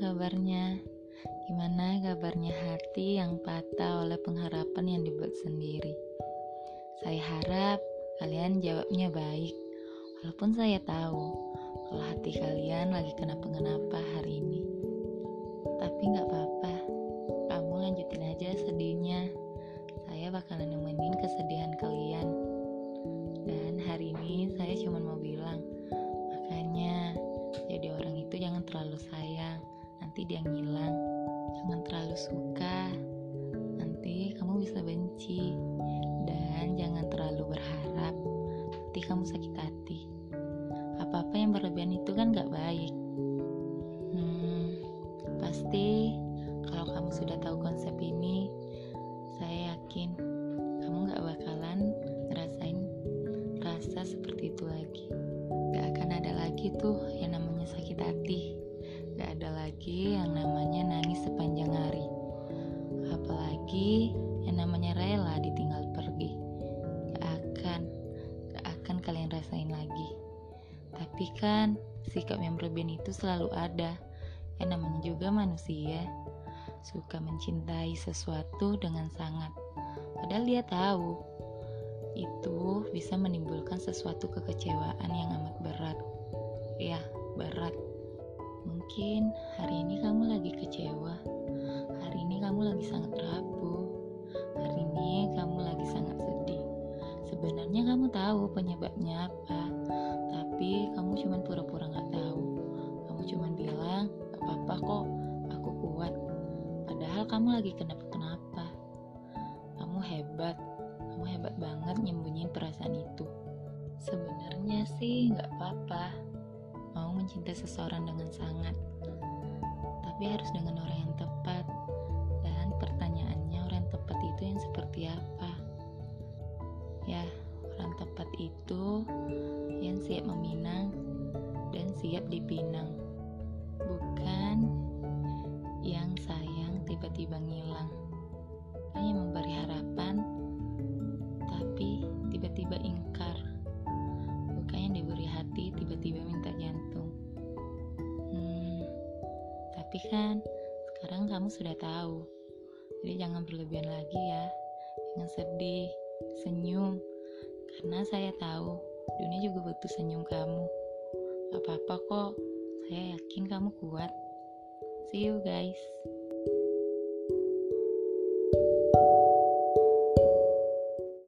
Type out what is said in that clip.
kabarnya? Gimana kabarnya hati yang patah oleh pengharapan yang dibuat sendiri? Saya harap kalian jawabnya baik, walaupun saya tahu kalau hati kalian lagi kenapa-kenapa hari ini. Tapi nggak apa-apa, kamu lanjutin aja sedihnya. Saya bakalan nemenin kesedihan kalian. Terlalu sayang, nanti dia ngilang. Jangan terlalu suka, nanti kamu bisa benci. Dan jangan terlalu berharap, nanti kamu sakit hati. Apa-apa yang berlebihan itu kan gak baik. Hmm, pasti kalau kamu sudah tahu konsep ini, saya yakin kamu gak bakalan ngerasain rasa seperti itu lagi. Gak akan ada lagi tuh Tapi kan sikap yang berlebihan itu selalu ada. Yang namanya juga manusia suka mencintai sesuatu dengan sangat. Padahal dia tahu itu bisa menimbulkan sesuatu kekecewaan yang amat berat. Ya, berat. Mungkin hari ini kamu lagi kecewa. Hari ini kamu lagi sangat rapuh. Hari ini kamu lagi sangat sedih. Sebenarnya kamu tahu penyebabnya apa, kamu lagi kenapa-kenapa. Kamu hebat, kamu hebat banget nyembunyiin perasaan itu. Sebenarnya sih nggak apa-apa mau mencintai seseorang dengan sangat, tapi harus dengan orang yang tepat. Dan pertanyaannya orang tepat itu yang seperti apa? Ya, orang tepat itu yang siap meminang dan siap dipinang, bukan yang sayang tiba-tiba ngilang. Hanya memberi harapan, tapi tiba-tiba ingkar. Bukan yang diberi hati, tiba-tiba minta jantung. Hmm, tapi kan sekarang kamu sudah tahu. Jadi jangan berlebihan lagi ya. Jangan sedih, senyum. Karena saya tahu dunia juga butuh senyum kamu. Apa-apa kok. Saya yakin kamu kuat. See you guys.